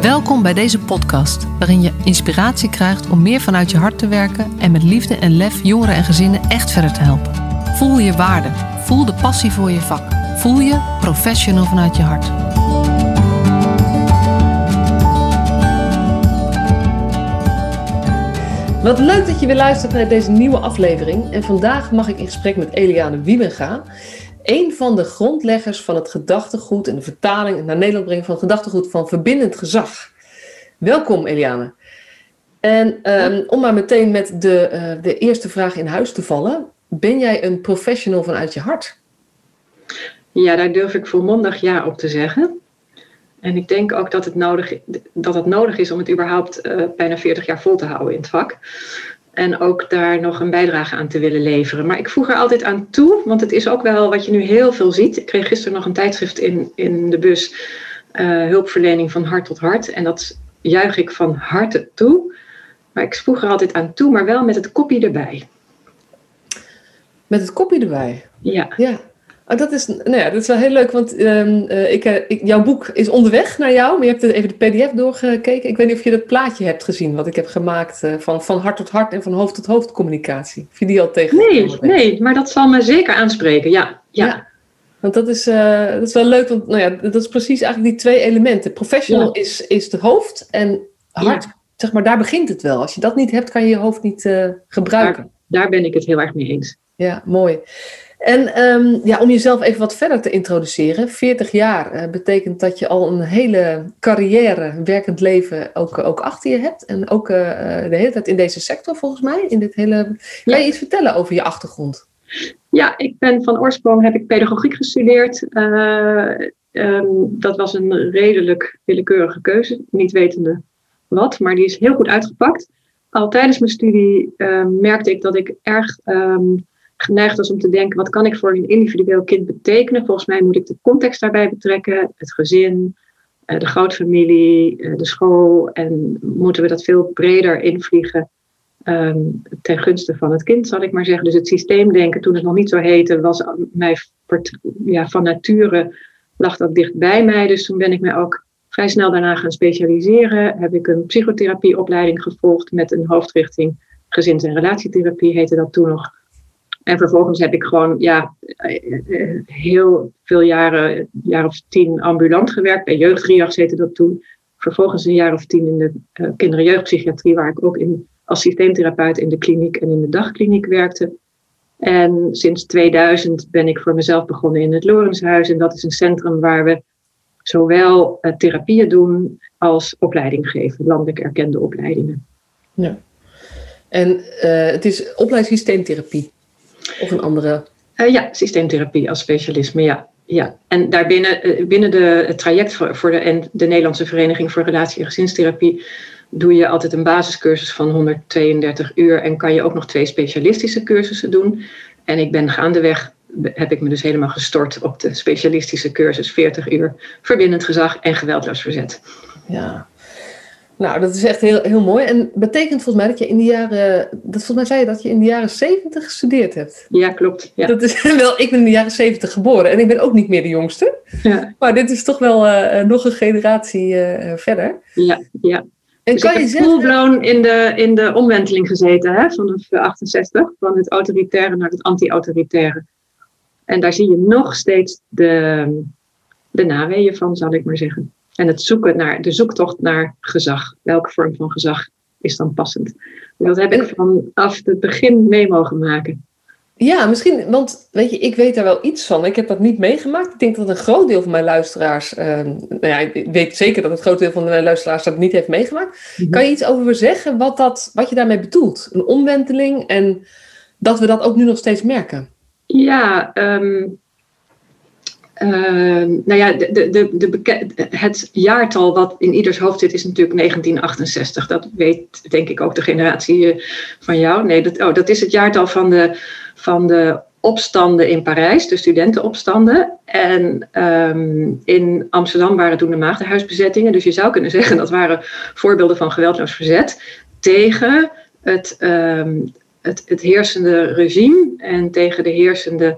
Welkom bij deze podcast, waarin je inspiratie krijgt om meer vanuit je hart te werken en met liefde en lef jongeren en gezinnen echt verder te helpen. Voel je waarde, voel de passie voor je vak, voel je professional vanuit je hart. Wat leuk dat je weer luistert naar deze nieuwe aflevering. En vandaag mag ik in gesprek met Eliane Wiebenga een van de grondleggers van het gedachtegoed en de vertaling naar Nederland brengen van het gedachtegoed van verbindend gezag. Welkom Eliane. En um, om maar meteen met de, uh, de eerste vraag in huis te vallen. Ben jij een professional vanuit je hart? Ja, daar durf ik volmondig ja op te zeggen. En ik denk ook dat het nodig, dat het nodig is om het überhaupt uh, bijna 40 jaar vol te houden in het vak. En ook daar nog een bijdrage aan te willen leveren. Maar ik voeg er altijd aan toe, want het is ook wel wat je nu heel veel ziet. Ik kreeg gisteren nog een tijdschrift in, in de bus, uh, hulpverlening van hart tot hart. En dat juich ik van harte toe. Maar ik voeg er altijd aan toe, maar wel met het kopje erbij. Met het kopje erbij? Ja. Ja, Oh, dat, is, nou ja, dat is wel heel leuk, want um, uh, ik, uh, ik, jouw boek is onderweg naar jou, maar je hebt even de pdf doorgekeken. Ik weet niet of je dat plaatje hebt gezien wat ik heb gemaakt uh, van, van hart tot hart en van hoofd tot hoofd communicatie. Of je die al tegen Nee, nee, maar dat zal me zeker aanspreken, ja. ja. ja want dat is, dat is wel leuk, want nou ja, dat is precies eigenlijk die twee elementen. Professional ja. is, is het hoofd en hart, ja. zeg maar, daar begint het wel. Als je dat niet hebt, kan je je hoofd niet gebruiken. Daar, daar ben ik het heel erg mee eens. Ja, mooi. En um, ja, om jezelf even wat verder te introduceren. 40 jaar uh, betekent dat je al een hele carrière, werkend leven ook, ook achter je hebt. En ook uh, de hele tijd in deze sector volgens mij. In dit hele... Ja. Kan je iets vertellen over je achtergrond? Ja, ik ben van oorsprong heb ik pedagogiek gestudeerd. Uh, um, dat was een redelijk willekeurige keuze, niet wetende wat, maar die is heel goed uitgepakt. Al tijdens mijn studie merkte ik dat ik erg um, geneigd was om te denken, wat kan ik voor een individueel kind betekenen? Volgens mij moet ik de context daarbij betrekken, het gezin, de grootfamilie, de school. En moeten we dat veel breder invliegen um, ten gunste van het kind, zal ik maar zeggen. Dus het systeemdenken, toen het nog niet zo heette, was mij ja, van nature lag dat dicht bij mij. Dus toen ben ik mij ook vrij snel daarna gaan specialiseren. Heb ik een psychotherapieopleiding gevolgd met een hoofdrichting gezins- en relatietherapie, heette dat toen nog. En vervolgens heb ik gewoon ja, heel veel jaren, jaar of tien ambulant gewerkt. Bij jeugdriags heette dat toen. Vervolgens een jaar of tien in de uh, kinder- en jeugdpsychiatrie, waar ik ook in, systeemtherapeut in de kliniek en in de dagkliniek werkte. En sinds 2000 ben ik voor mezelf begonnen in het Lorenshuis. En dat is een centrum waar we zowel therapieën doen als opleiding geven, landelijk erkende opleidingen. Ja. En het is opleidingssysteemtherapie. Of een andere? Uh, ja, systeemtherapie als specialisme, ja. ja. En daarbinnen uh, binnen de, het traject voor, voor de, en de Nederlandse Vereniging voor Relatie- en Gezinstherapie doe je altijd een basiscursus van 132 uur en kan je ook nog twee specialistische cursussen doen. En ik ben gaandeweg, heb ik me dus helemaal gestort op de specialistische cursus 40 uur verbindend gezag en geweldloos verzet. Ja, nou, dat is echt heel, heel mooi. En betekent volgens mij dat je in de jaren. Dat volgens mij zei je dat je in de jaren 70 gestudeerd hebt. Ja, klopt. Ja. Dat is wel, ik ben in de jaren 70 geboren en ik ben ook niet meer de jongste. Ja. Maar dit is toch wel uh, nog een generatie uh, verder. Ja, ja. En dus kan ik je heb zeggen. in de, in de omwenteling gezeten, hè, vanaf 68, van het autoritaire naar het anti-autoritaire. En daar zie je nog steeds de, de naweeën van, zal ik maar zeggen. En het zoeken naar, de zoektocht naar gezag. Welke vorm van gezag is dan passend? En dat heb ik vanaf het begin mee mogen maken. Ja, misschien, want weet je, ik weet daar wel iets van. Ik heb dat niet meegemaakt. Ik denk dat een groot deel van mijn luisteraars, uh, nou ja, ik weet zeker dat een groot deel van mijn luisteraars dat niet heeft meegemaakt. Mm-hmm. Kan je iets over zeggen wat, dat, wat je daarmee bedoelt? Een omwenteling en dat we dat ook nu nog steeds merken? Ja, um, nou ja, de, de, de, het jaartal wat in ieders hoofd zit is natuurlijk 1968. Dat weet denk ik ook de generatie van jou. Nee, dat, oh, dat is het jaartal van de, van de opstanden in Parijs, de studentenopstanden. En um, in Amsterdam waren toen de maagdenhuisbezettingen. Dus je zou kunnen zeggen dat waren voorbeelden van geweldloos verzet tegen het, um, het, het heersende regime en tegen de heersende ehm,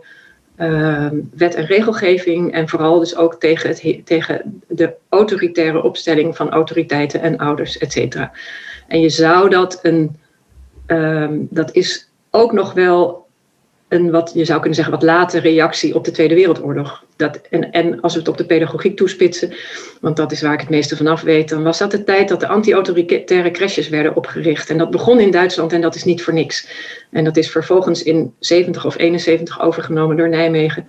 wet en regelgeving en vooral dus ook tegen, het, tegen de autoritaire opstelling van autoriteiten en ouders, et cetera. En je zou dat een, ehm, dat is ook nog wel een wat je zou kunnen zeggen wat late reactie op de Tweede Wereldoorlog. Dat, en, en als we het op de pedagogiek toespitsen, want dat is waar ik het meeste vanaf weet, dan was dat de tijd dat de anti-autoritaire crèches werden opgericht. En dat begon in Duitsland en dat is niet voor niks. En dat is vervolgens in 70 of 71 overgenomen door Nijmegen.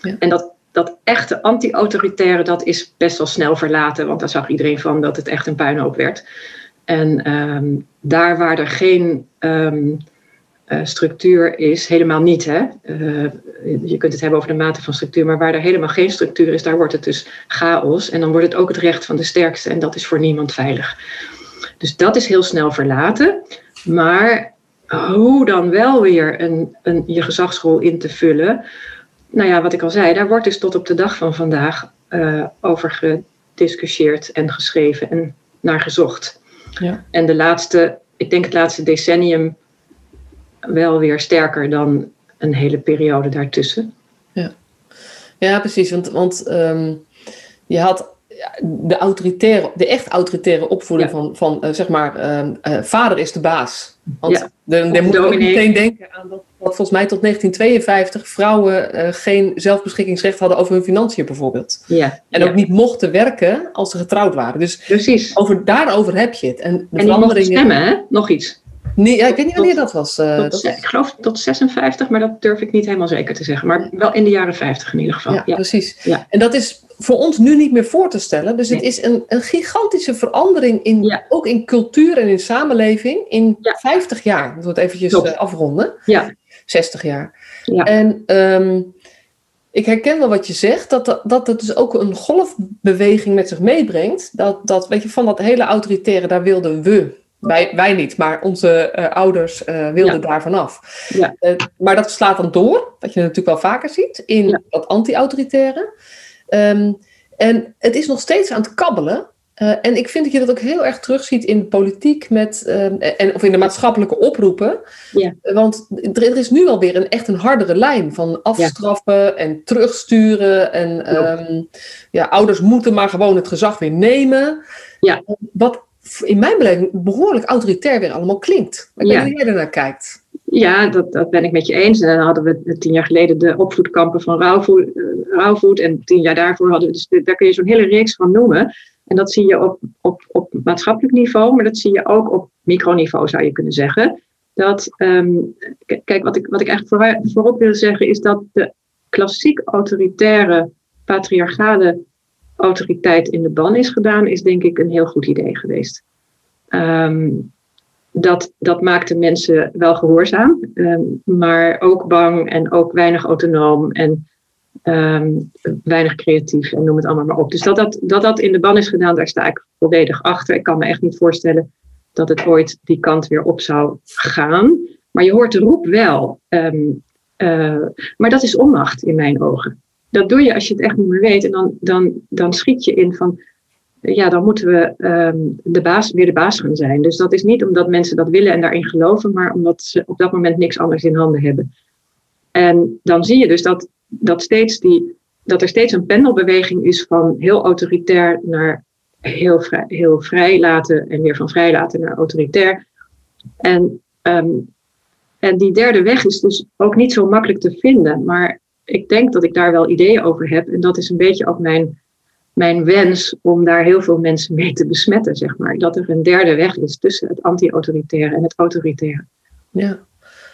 Ja. En dat, dat echte anti-autoritaire, dat is best wel snel verlaten, want daar zag iedereen van dat het echt een puinhoop werd. En um, daar waar er geen um, uh, structuur is, helemaal niet. Hè? Uh, je kunt het hebben over de mate van structuur, maar waar er helemaal geen structuur is, daar wordt het dus chaos. En dan wordt het ook het recht van de sterkste en dat is voor niemand veilig. Dus dat is heel snel verlaten. Maar hoe dan wel weer een, een, je gezagsrol in te vullen? Nou ja, wat ik al zei, daar wordt dus tot op de dag van vandaag uh, over gediscussieerd en geschreven en naar gezocht. Ja. En de laatste, ik denk het laatste decennium wel weer sterker dan een hele periode daartussen. Ja, ja precies. Want, want um, je had de, autoritaire, de echt autoritaire opvoeding ja. van, van uh, zeg maar, um, uh, vader is de baas. Want ja. dan moet je ook meteen denken aan dat, dat, volgens mij tot 1952 vrouwen uh, geen zelfbeschikkingsrecht hadden over hun financiën bijvoorbeeld. Ja. En ook niet mochten werken als ze getrouwd waren. Dus Precies. Over, daarover heb je het. En, de en veranderingen... stemmen, hè? Nog iets. Nee, ja, ik weet niet wanneer dat was. Uh, tot, dat ik geloof tot 56, maar dat durf ik niet helemaal zeker te zeggen. Maar wel in de jaren 50 in ieder geval. Ja, ja. precies. Ja. En dat is voor ons nu niet meer voor te stellen. Dus het is een, een gigantische verandering, in, ja. ook in cultuur en in samenleving, in 50 jaar. Dat we het eventjes uh, afronden. Ja. 60 jaar. Ja. En um, ik herken wel wat je zegt, dat, dat, dat het dus ook een golfbeweging met zich meebrengt. Dat, dat, weet je, van dat hele autoritaire, daar wilden we wij, wij niet, maar onze uh, ouders uh, wilden ja. daar vanaf. Ja. Uh, maar dat slaat dan door, wat je natuurlijk wel vaker ziet, in ja. dat anti-autoritaire. Um, en het is nog steeds aan het kabbelen. en ik vind dat je dat ook heel erg terugziet in politiek met, en, of in de maatschappelijke oproepen. Ja. Want er, er, is nu alweer een, echt een hardere lijn van afstraffen en terugsturen. En um, ja, ouders moeten maar gewoon het gezag weer nemen. Ja. Wat in mijn beleving behoorlijk autoritair weer allemaal klinkt. Ik weet niet hoe jij ernaar kijkt. Ja, dat, dat ben ik met je eens. En dan hadden we tien jaar geleden de opvoedkampen van. Uh, Rauwvoet en tien jaar daarvoor hadden we, dus daar kun je zo'n hele reeks van noemen. En dat zie je op, op, op maatschappelijk niveau, maar dat zie je ook op microniveau, zou je kunnen zeggen. Dat, um, kijk, wat ik, wat ik eigenlijk voor, voorop wil zeggen, is dat de klassiek autoritaire, patriarchale autoriteit in de ban is gedaan, is denk ik een heel goed idee geweest. Um, dat, dat maakte mensen wel gehoorzaam, um, maar ook bang en ook weinig autonoom en um, weinig creatief en noem het allemaal maar op. Dus dat dat, dat dat in de ban is gedaan, daar sta ik volledig achter. Ik kan me echt niet voorstellen dat het ooit die kant weer op zou gaan. Maar je hoort de roep wel. Uh, maar dat is onmacht in mijn ogen dat doe je als je het echt niet meer weet. En dan, dan, dan schiet je in van, ja, dan moeten we um, de baas, weer de baas gaan zijn. Dus dat is niet omdat mensen dat willen en daarin geloven, maar omdat ze op dat moment niks anders in handen hebben. En dan zie je dus dat, dat, steeds die, dat er steeds een pendelbeweging is van heel autoritair naar heel vrij, heel vrij laten en weer van vrij laten naar autoritair. En, um, en die derde weg is dus ook niet zo makkelijk te vinden. Maar ik denk dat ik daar wel ideeën over heb. En dat is een beetje ook mijn, mijn wens om daar heel veel mensen mee te besmetten, zeg maar. Dat er een derde weg is tussen het anti-autoritaire en het autoritaire. Ja.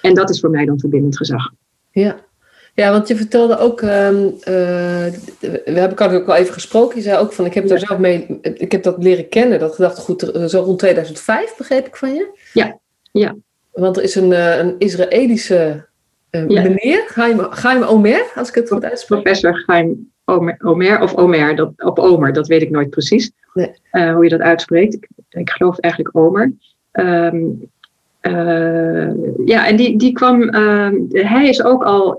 En dat is voor mij dan verbindend gezag. Ja. Ja, want je vertelde ook, um, uh, we hebben elkaar ook al even gesproken. Je zei ook van, ik heb daar zelf mee, ik heb dat leren kennen, dat gedachtegoed, zo rond 2005, begreep ik van je? Ja, ja. Want er is een, een Israëlische uh, ja. meneer, Chaim Omer, als ik het goed uitspreek. Professor Chaim Omer, Omer of Omer, dat, op Omer, dat weet ik nooit precies nee. uh, hoe je dat uitspreekt. Ik, ik geloof eigenlijk Omer. Um, uh, ja, en die, die kwam, hij is ook al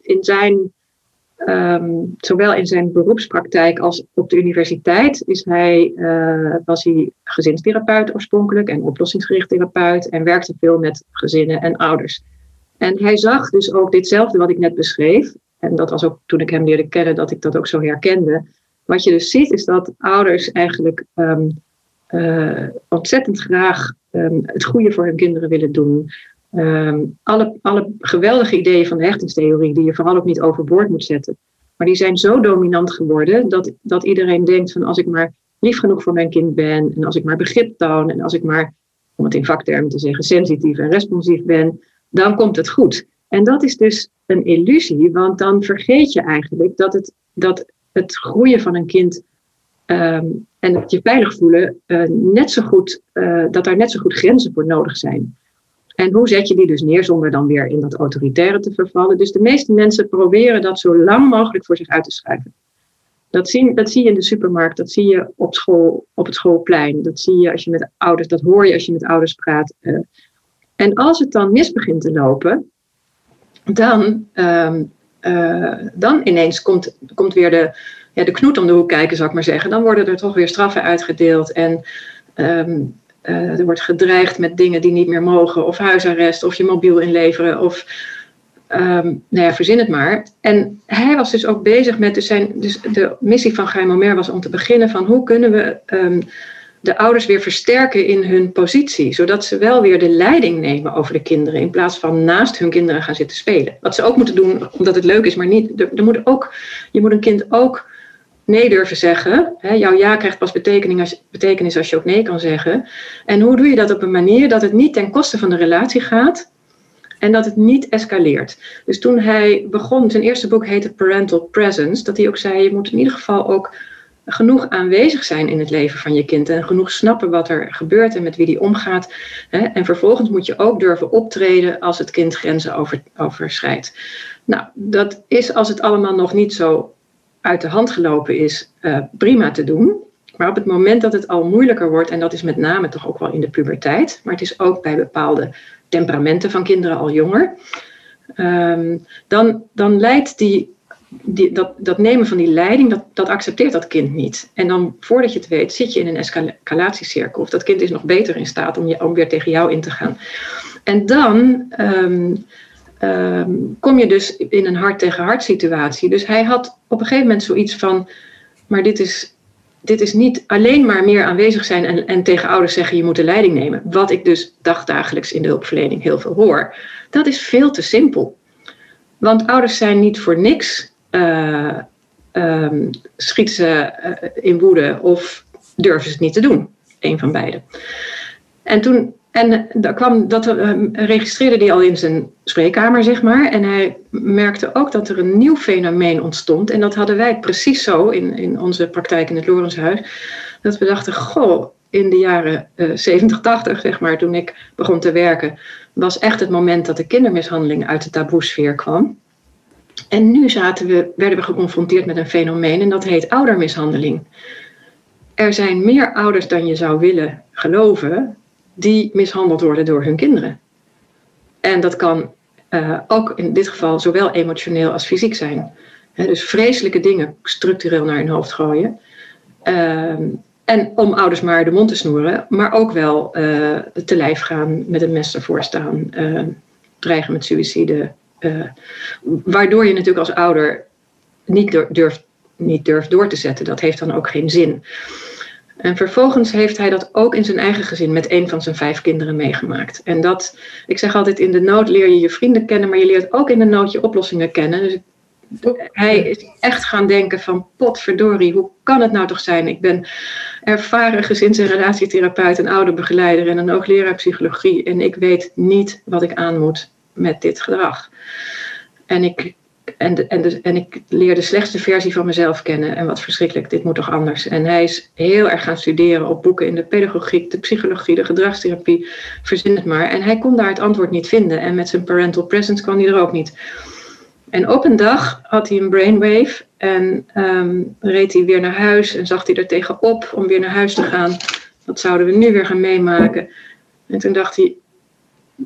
in zijn, um, zowel in zijn beroepspraktijk als op de universiteit, is hij, was hij gezinstherapeut oorspronkelijk en oplossingsgericht therapeut en werkte veel met gezinnen en ouders. En hij zag dus ook ditzelfde wat ik net beschreef. en dat was ook toen ik hem leerde kennen, dat ik dat ook zo herkende. Wat je dus ziet, is dat ouders eigenlijk ehm, eh, ontzettend graag ehm, het goede voor hun kinderen willen doen. Ehm, alle, alle geweldige ideeën van de hechtingstheorie, die je vooral ook niet overboord moet zetten. Maar die zijn zo dominant geworden dat, dat iedereen denkt van als ik maar lief genoeg voor mijn kind ben en als ik maar begrip toon en als ik maar, om het in vaktermen te zeggen, sensitief en responsief ben, dan komt het goed. En dat is dus een illusie, want dan vergeet je eigenlijk dat het, dat het groeien van een kind ehm, en het je veilig voelen uh, net zo goed, uh, dat daar net zo goed grenzen voor nodig zijn. En hoe zet je die dus neer zonder dan weer in dat autoritaire te vervallen? Dus de meeste mensen proberen dat zo lang mogelijk voor zich uit te schuiven. Dat zie, dat zie je in de supermarkt, dat zie je op school, op het schoolplein, dat zie je als je met ouders, dat hoor je als je met ouders praat. Uh, en als het dan mis begint te lopen, dan, um, uh, dan ineens komt, komt weer de, ja, de knoet om de hoek kijken, zou ik maar zeggen. Dan worden er toch weer straffen uitgedeeld en um, uh, er wordt gedreigd met dingen die niet meer mogen, of huisarrest, of je mobiel inleveren, of um, nou ja, verzin het maar. En hij was dus ook bezig met, dus, zijn, dus de missie van Geheim Omer was om te beginnen van hoe kunnen we de ouders weer versterken in hun positie, zodat ze wel weer de leiding nemen over de kinderen, in plaats van naast hun kinderen gaan zitten spelen. Wat ze ook moeten doen, omdat het leuk is, maar niet, er, ook, je moet een kind ook nee durven zeggen. Hè, jouw ja krijgt pas betekenis als, betekenis als je ook nee kan zeggen. En hoe doe je dat op een manier dat het niet ten koste van de relatie gaat en dat het niet escaleert. Dus toen hij begon, zijn eerste boek heette Parental Presence, dat hij ook zei, je moet in ieder geval ook genoeg aanwezig zijn in het leven van je kind en genoeg snappen wat er gebeurt en met wie die omgaat. En vervolgens moet je ook durven optreden als het kind grenzen over, overschrijdt. Nou, dat is als het allemaal nog niet zo uit de hand gelopen is, uh, prima te doen. Maar op het moment dat het al moeilijker wordt, en dat is met name toch ook wel in de puberteit, maar het is ook bij bepaalde temperamenten van kinderen al jonger, um, dan, dan leidt die die, dat, nemen van die leiding, dat, dat accepteert dat kind niet. En dan, voordat je het weet, zit je in een escalatiecirkel. Of dat kind is nog beter in staat om, je, om weer tegen jou in te gaan. En dan um, um, kom je dus in een hart tegen hart situatie. Dus hij had op een gegeven moment zoiets van, maar dit is, dit is niet alleen maar meer aanwezig zijn en, en tegen ouders zeggen je moet de leiding nemen. Wat ik dus dagdagelijks in de hulpverlening heel veel hoor. Dat is veel te simpel. Want ouders zijn niet voor niks uh, um, schieten ze uh, in woede of durven ze het niet te doen. Een van beide. En toen, en daar kwam, dat uh, registreerde hij al in zijn spreekkamer, zeg maar. En hij merkte ook dat er een nieuw fenomeen ontstond. En dat hadden wij precies zo in, in onze praktijk in het Lorenshuis. Dat we dachten, goh, in de jaren uh, 70, 80, zeg maar, toen ik begon te werken, was echt het moment dat de kindermishandeling uit de taboesfeer kwam. En nu zaten we, werden we geconfronteerd met een fenomeen en dat heet oudermishandeling. Er zijn meer ouders dan je zou willen geloven die mishandeld worden door hun kinderen. En dat kan uh, ook in dit geval zowel emotioneel als fysiek zijn. Dus vreselijke dingen structureel naar hun hoofd gooien. Uh, en om ouders maar de mond te snoeren, maar ook wel uh, te lijf gaan met een mes ervoor staan, uh, dreigen met suïcide, uh, waardoor je natuurlijk als ouder niet durft, niet durft door te zetten. Dat heeft dan ook geen zin. En vervolgens heeft hij dat ook in zijn eigen gezin met een van zijn vijf kinderen meegemaakt. En dat, ik zeg altijd, in de nood leer je je vrienden kennen, maar je leert ook in de nood je oplossingen kennen. Dus hij is echt gaan denken van potverdorie, hoe kan het nou toch zijn? Ik ben ervaren gezins- en relatietherapeut, een ouderbegeleider en een hoogleraar psychologie. En ik weet niet wat ik aan moet met dit gedrag. En ik, en, de, en, de, en ik leer de slechtste versie van mezelf kennen. En wat verschrikkelijk, dit moet toch anders. En hij is heel erg gaan studeren op boeken in de pedagogiek, de psychologie, de gedragstherapie. Verzin het maar. En hij kon daar het antwoord niet vinden. En met zijn parental presence kwam hij er ook niet. En op een dag had hij een brainwave en um, reed hij weer naar huis en zag hij er tegenop om weer naar huis te gaan. Wat zouden we nu weer gaan meemaken? En toen dacht hij,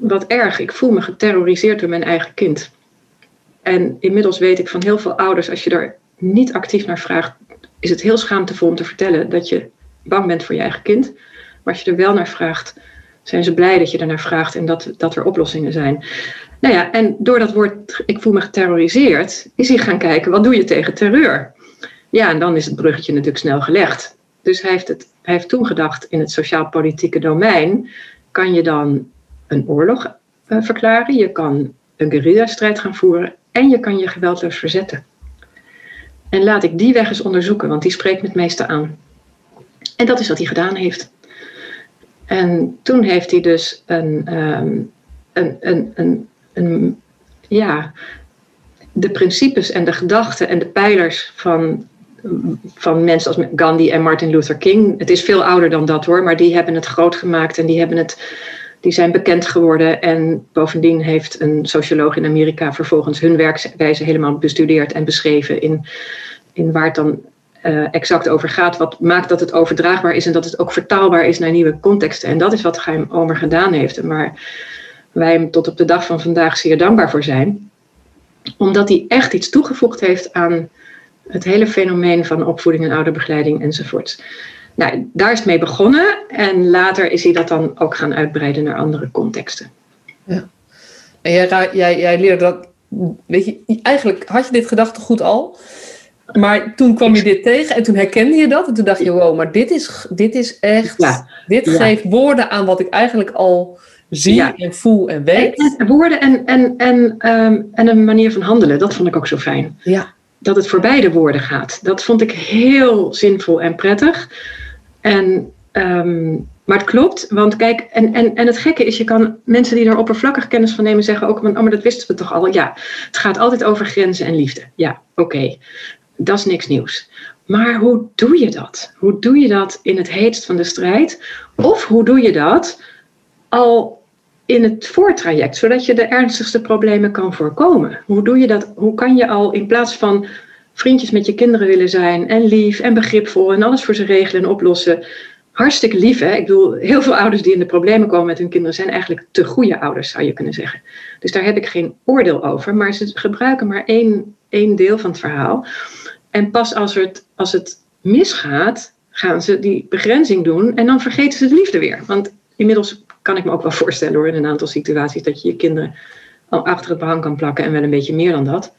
wat erg, ik voel me geterroriseerd door mijn eigen kind. En inmiddels weet ik van heel veel ouders, als je daar niet actief naar vraagt, is het heel schaamtevol om te vertellen dat je bang bent voor je eigen kind. Maar als je er wel naar vraagt, zijn ze blij dat je er naar vraagt en dat, dat er oplossingen zijn. Nou ja, en door dat woord ik voel me geterroriseerd, is hij gaan kijken, wat doe je tegen terreur? Ja, en dan is het bruggetje natuurlijk snel gelegd. Dus hij heeft, het, hij heeft toen gedacht, in het sociaal-politieke domein kan je dan een oorlog uh, verklaren, je kan een guerrilla-strijd gaan voeren en je kan je geweldloos verzetten. En laat ik die weg eens onderzoeken, want die spreekt me het meeste aan. En dat is wat hij gedaan heeft. En toen heeft hij dus een, um, een, een, een, een, ja, de principes en de gedachten en de pijlers van, van mensen als Gandhi en Martin Luther King. Het is veel ouder dan dat hoor, maar die hebben het groot gemaakt en die, hebben het, die zijn bekend geworden. En bovendien heeft een socioloog in Amerika vervolgens hun werkwijze helemaal bestudeerd en beschreven in, in waar het dan uh, exact over gaat. Wat maakt dat het overdraagbaar is en dat het ook vertaalbaar is naar nieuwe contexten. En dat is wat Geheim Omer gedaan heeft. En waar wij hem tot op de dag van vandaag zeer dankbaar voor zijn. Omdat hij echt iets toegevoegd heeft aan het hele fenomeen van opvoeding en ouderbegeleiding enzovoorts. Nou, daar is het mee begonnen en later is hij dat dan ook gaan uitbreiden naar andere contexten. Ja. En jij, jij, jij leerde dat, weet je, eigenlijk had je dit gedachtegoed al, maar toen kwam je dit tegen en toen herkende je dat. En toen dacht je, wow, maar dit is, dit is echt. Ja, dit geeft woorden aan wat ik eigenlijk al zie en voel en weet. En, woorden en, en, en, um, en een manier van handelen, dat vond ik ook zo fijn. Ja. Dat het voorbij de woorden gaat. Dat vond ik heel zinvol en prettig. En, um, maar het klopt, want kijk, en, en, en het gekke is, je kan mensen die er oppervlakkig kennis van nemen zeggen ook, oh, maar dat wisten we toch al. Ja, het gaat altijd over grenzen en liefde. Ja, oké dat is niks nieuws. Maar hoe doe je dat? Hoe doe je dat in het heetst van de strijd? Of hoe doe je dat al in het voortraject, zodat je de ernstigste problemen kan voorkomen? Hoe doe je dat? Hoe kan je al in plaats van vriendjes met je kinderen willen zijn en lief en begripvol en alles voor ze regelen en oplossen? Hartstikke lief, hè? Ik bedoel, heel veel ouders die in de problemen komen met hun kinderen zijn eigenlijk te goede ouders, zou je kunnen zeggen. Dus daar heb ik geen oordeel over, maar ze gebruiken maar één, één deel van het verhaal. En pas als het, als het misgaat, gaan ze die begrenzing doen en dan vergeten ze de liefde weer. Want inmiddels kan ik me ook wel voorstellen hoor, in een aantal situaties, dat je je kinderen al achter het behang kan plakken en wel een beetje meer dan dat.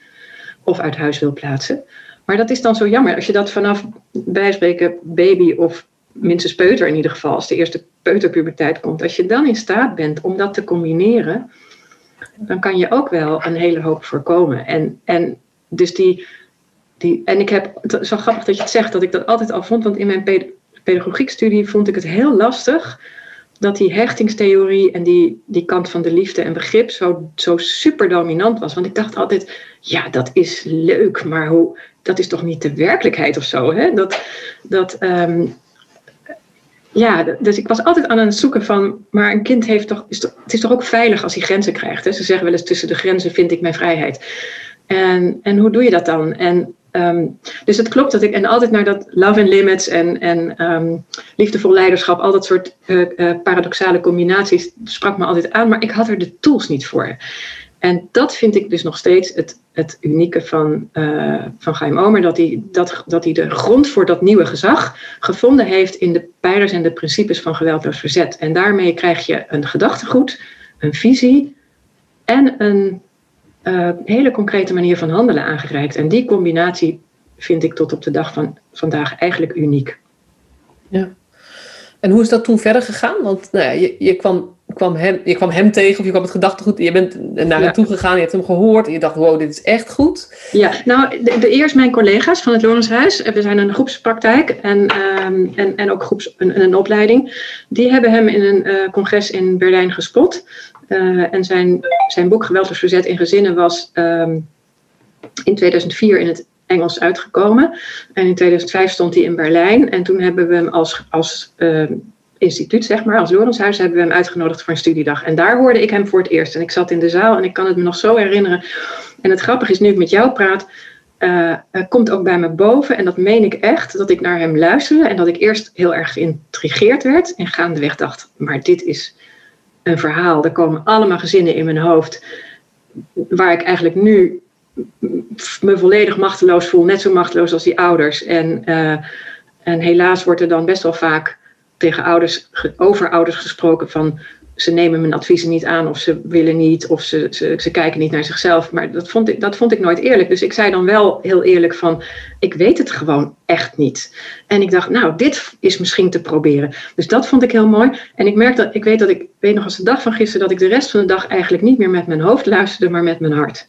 Of uit huis wil plaatsen. Maar dat is dan zo jammer. Als je dat vanaf bijspreken baby of minstens peuter in ieder geval, als de eerste peuterpuberteit komt, als je dan in staat bent om dat te combineren, dan kan je ook wel een hele hoop voorkomen. En, en dus die die, en ik heb, het is wel grappig dat je het zegt, dat ik dat altijd al vond, want in mijn pedagogiekstudie vond ik het heel lastig dat die hechtingstheorie en die, die kant van de liefde en begrip zo, zo super dominant was. Want ik dacht altijd, ja, dat is leuk, maar hoe, dat is toch niet de werkelijkheid of zo? Hè? Dat, dat, um, ja, dus ik was altijd aan het zoeken van, maar een kind heeft toch, is het is toch ook veilig als hij grenzen krijgt. Hè? Ze zeggen wel eens, tussen de grenzen vind ik mijn vrijheid. En, en hoe doe je dat dan? En Ehm, dus het klopt dat ik, en altijd naar dat love and limits en, en um, liefdevol leiderschap, al dat soort uh, paradoxale combinaties, sprak me altijd aan, maar ik had er de tools niet voor. En dat vind ik dus nog steeds het, het unieke van, uh, van Geheim Omer, dat hij, dat, dat hij de grond voor dat nieuwe gezag gevonden heeft in de pijlers en de principes van geweldloos verzet. En daarmee krijg je een gedachtegoed, een visie en een uh, hele concrete manier van handelen aangereikt. En die combinatie vind ik tot op de dag van vandaag eigenlijk uniek. Ja. En hoe is dat toen verder gegaan? Want nou ja, je, je, kwam, kwam hem, je kwam hem tegen of je kwam het gedachtegoed. Je bent naar hem toe gegaan, je hebt hem gehoord en je dacht, wow, dit is echt goed. Ja, nou, de, de eerst mijn collega's van het Lorenshuis, we zijn een groepspraktijk en, um, en, en ook groeps, een, een opleiding. Die hebben hem in een uh, congres in Berlijn gespot. Uh, en zijn, zijn boek Geweldloos Verzet in Gezinnen was um, in 2004 in het Engels uitgekomen. En in 2005 stond hij in Berlijn. En toen hebben we hem als, als uh, instituut, zeg maar, als Lorenshuis, hebben we hem uitgenodigd voor een studiedag. En daar hoorde ik hem voor het eerst. En ik zat in de zaal en ik kan het me nog zo herinneren. En het grappige is, nu ik met jou praat, uh, komt ook bij me boven. En dat meen ik echt, dat ik naar hem luisterde. En dat ik eerst heel erg geïntrigeerd werd. En gaandeweg dacht, maar dit is een verhaal. Er komen allemaal gezinnen in mijn hoofd. Waar ik eigenlijk nu me volledig machteloos voel. Net zo machteloos als die ouders. En, uh, en helaas wordt er dan best wel vaak tegen ouders, over ouders gesproken van ze nemen mijn adviezen niet aan of ze willen niet of ze, ze, ze kijken niet naar zichzelf. Maar dat vond, ik, dat vond ik nooit eerlijk. Dus ik zei dan wel heel eerlijk van, ik weet het gewoon echt niet. En ik dacht, nou, dit is misschien te proberen. Dus dat vond ik heel mooi. En ik merk dat, ik weet dat ik, weet nog als de dag van gisteren, dat ik de rest van de dag eigenlijk niet meer met mijn hoofd luisterde, maar met mijn hart.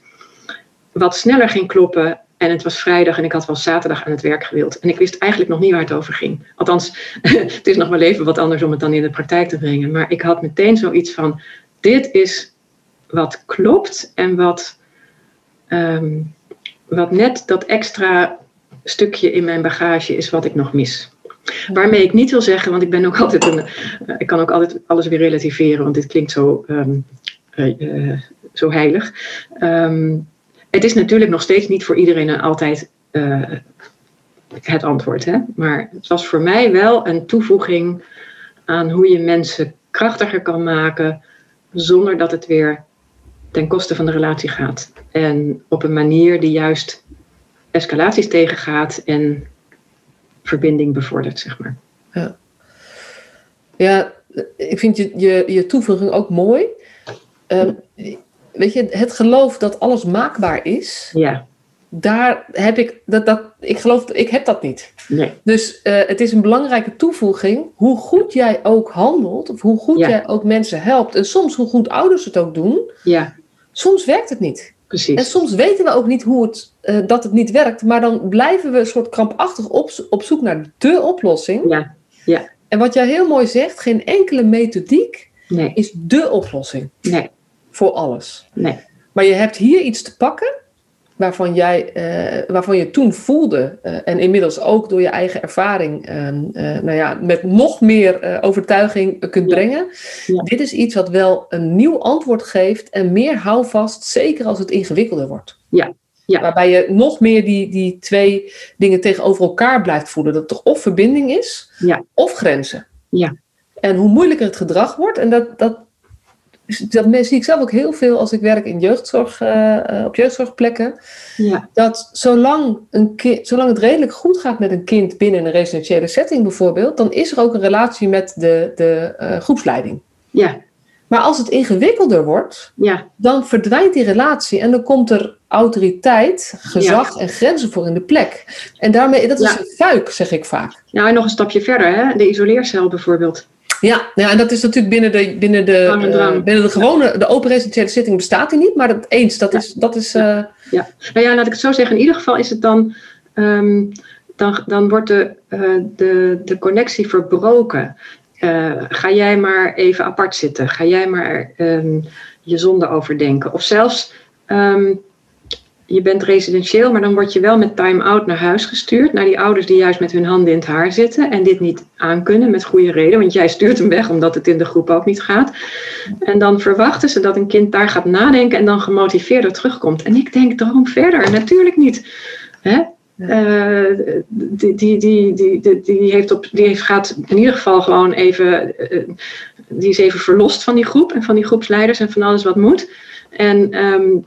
Wat sneller ging kloppen en het was vrijdag en ik had wel zaterdag aan het werk gewild. En ik wist eigenlijk nog niet waar het over ging. Althans, het is nog wel even wat anders om het dan in de praktijk te brengen. Maar ik had meteen zoiets van: dit is wat klopt en wat, ehm, wat net dat extra stukje in mijn bagage is wat ik nog mis. Waarmee ik niet wil zeggen, want ik ben ook altijd een. Uh, ik kan ook altijd alles weer relativeren, want dit klinkt zo, um, uh, uh, zo heilig. Um, het is natuurlijk nog steeds niet voor iedereen en altijd uh, het antwoord. Hè? Maar het was voor mij wel een toevoeging aan hoe je mensen krachtiger kan maken zonder dat het weer ten koste van de relatie gaat. En op een manier die juist escalaties tegengaat en verbinding bevordert, zeg maar. Ja, ja ik vind je, je, je toevoeging ook mooi. Um, weet je, het geloof dat alles maakbaar is, ja. daar heb ik, dat, dat, ik geloof, ik heb dat niet. Nee. Dus uh, het is een belangrijke toevoeging, hoe goed jij ook handelt, of hoe goed Ja. jij ook mensen helpt, en soms hoe goed ouders het ook doen, Ja, soms werkt het niet. En precies. soms weten we ook niet hoe het, uh, dat het niet werkt, maar dan blijven we een soort krampachtig op, op zoek naar de oplossing. Ja, ja. En wat jij heel mooi zegt, geen enkele methodiek Nee, is de oplossing nee, voor alles. nee. Maar je hebt hier iets te pakken waarvan, jij, uh, waarvan je toen voelde, uh, en inmiddels ook door je eigen ervaring, uh, nou ja, met nog meer overtuiging kunt Ja. brengen. Ja. Dit is iets wat wel een nieuw antwoord geeft en meer houvast, zeker als het ingewikkelder wordt. Ja. Ja. Waarbij je nog meer die, die twee dingen tegenover elkaar blijft voelen. Dat het toch of verbinding is, Ja. of grenzen. Ja. En hoe moeilijker het gedrag wordt, en dat, dat dat zie ik zelf ook heel veel als ik werk in jeugdzorg, uh, op jeugdzorgplekken. Ja. Dat zolang, een kind, zolang het redelijk goed gaat met een kind binnen een residentiële setting bijvoorbeeld, dan is er ook een relatie met de, de uh, groepsleiding. Ja. Maar als het ingewikkelder wordt, ja. dan verdwijnt die relatie en dan komt er autoriteit, gezag ja. en grenzen voor in de plek. En daarmee, dat is Ja. een fuik, zeg ik vaak. Nou, en nog een stapje verder, hè? de isoleercel bijvoorbeeld. Ja, ja, en dat is natuurlijk binnen de, binnen de, uh, binnen de gewone, de open residentiële zitting bestaat die niet, maar dat eens, dat Ja. is, dat is uh, Ja, nou ja, laat ik het zo zeggen. In ieder geval is het dan, ehm, dan, dan wordt de, uh, de, de connectie verbroken. Ga jij maar even apart zitten. Ga jij maar um, je zonde overdenken. Of zelfs, um, je bent residentieel, maar dan word je wel met time-out naar huis gestuurd. Naar die ouders die juist met hun handen in het haar zitten. En dit niet aankunnen met goede reden. Want jij stuurt hem weg omdat het in de groep ook niet gaat. En dan verwachten ze dat een kind daar gaat nadenken en dan gemotiveerder terugkomt. En ik denk, droom verder. Natuurlijk niet. Hè? Uh, die, die, die, die, die, heeft op, die heeft, gaat in ieder geval gewoon even, uh, die is even verlost van die groep en van die groepsleiders en van alles wat moet. En um, uh,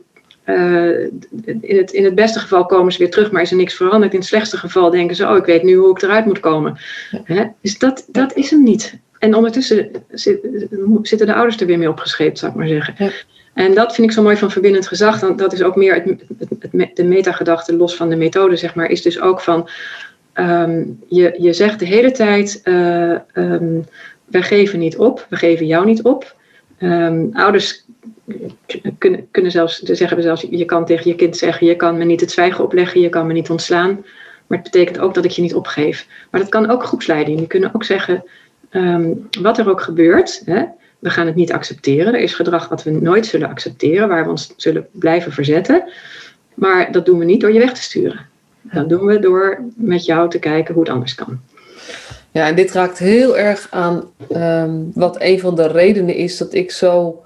in, het, in het beste geval komen ze weer terug, maar is er niks veranderd. In het slechtste geval denken ze, oh, ik weet nu hoe ik eruit moet komen. Hè? Dus dat, dat is hem niet. En ondertussen zit, zitten de ouders er weer mee opgescheept, zou ik maar zeggen. Ja. En dat vind ik zo mooi van verbindend gezag. Dan, dat is ook meer het, het, het, de metagedachte, los van de methode, zeg maar, is dus ook van. Um, je, je zegt de hele tijd: uh, um, wij geven niet op, we geven jou niet op. Um, ouders kunnen, kunnen zelfs zeggen zelfs: je kan tegen je kind zeggen: je kan me niet het zwijgen opleggen, je kan me niet ontslaan. Maar het betekent ook dat ik je niet opgeef. Maar dat kan ook groepsleiding. Die kunnen ook zeggen: wat er ook gebeurt. Hè, we gaan het niet accepteren. Er is gedrag wat we nooit zullen accepteren, waar we ons zullen blijven verzetten. Maar dat doen we niet door je weg te sturen. Dat doen we door met jou te kijken hoe het anders kan. Ja, en dit raakt heel erg aan um, wat een van de redenen is dat ik zo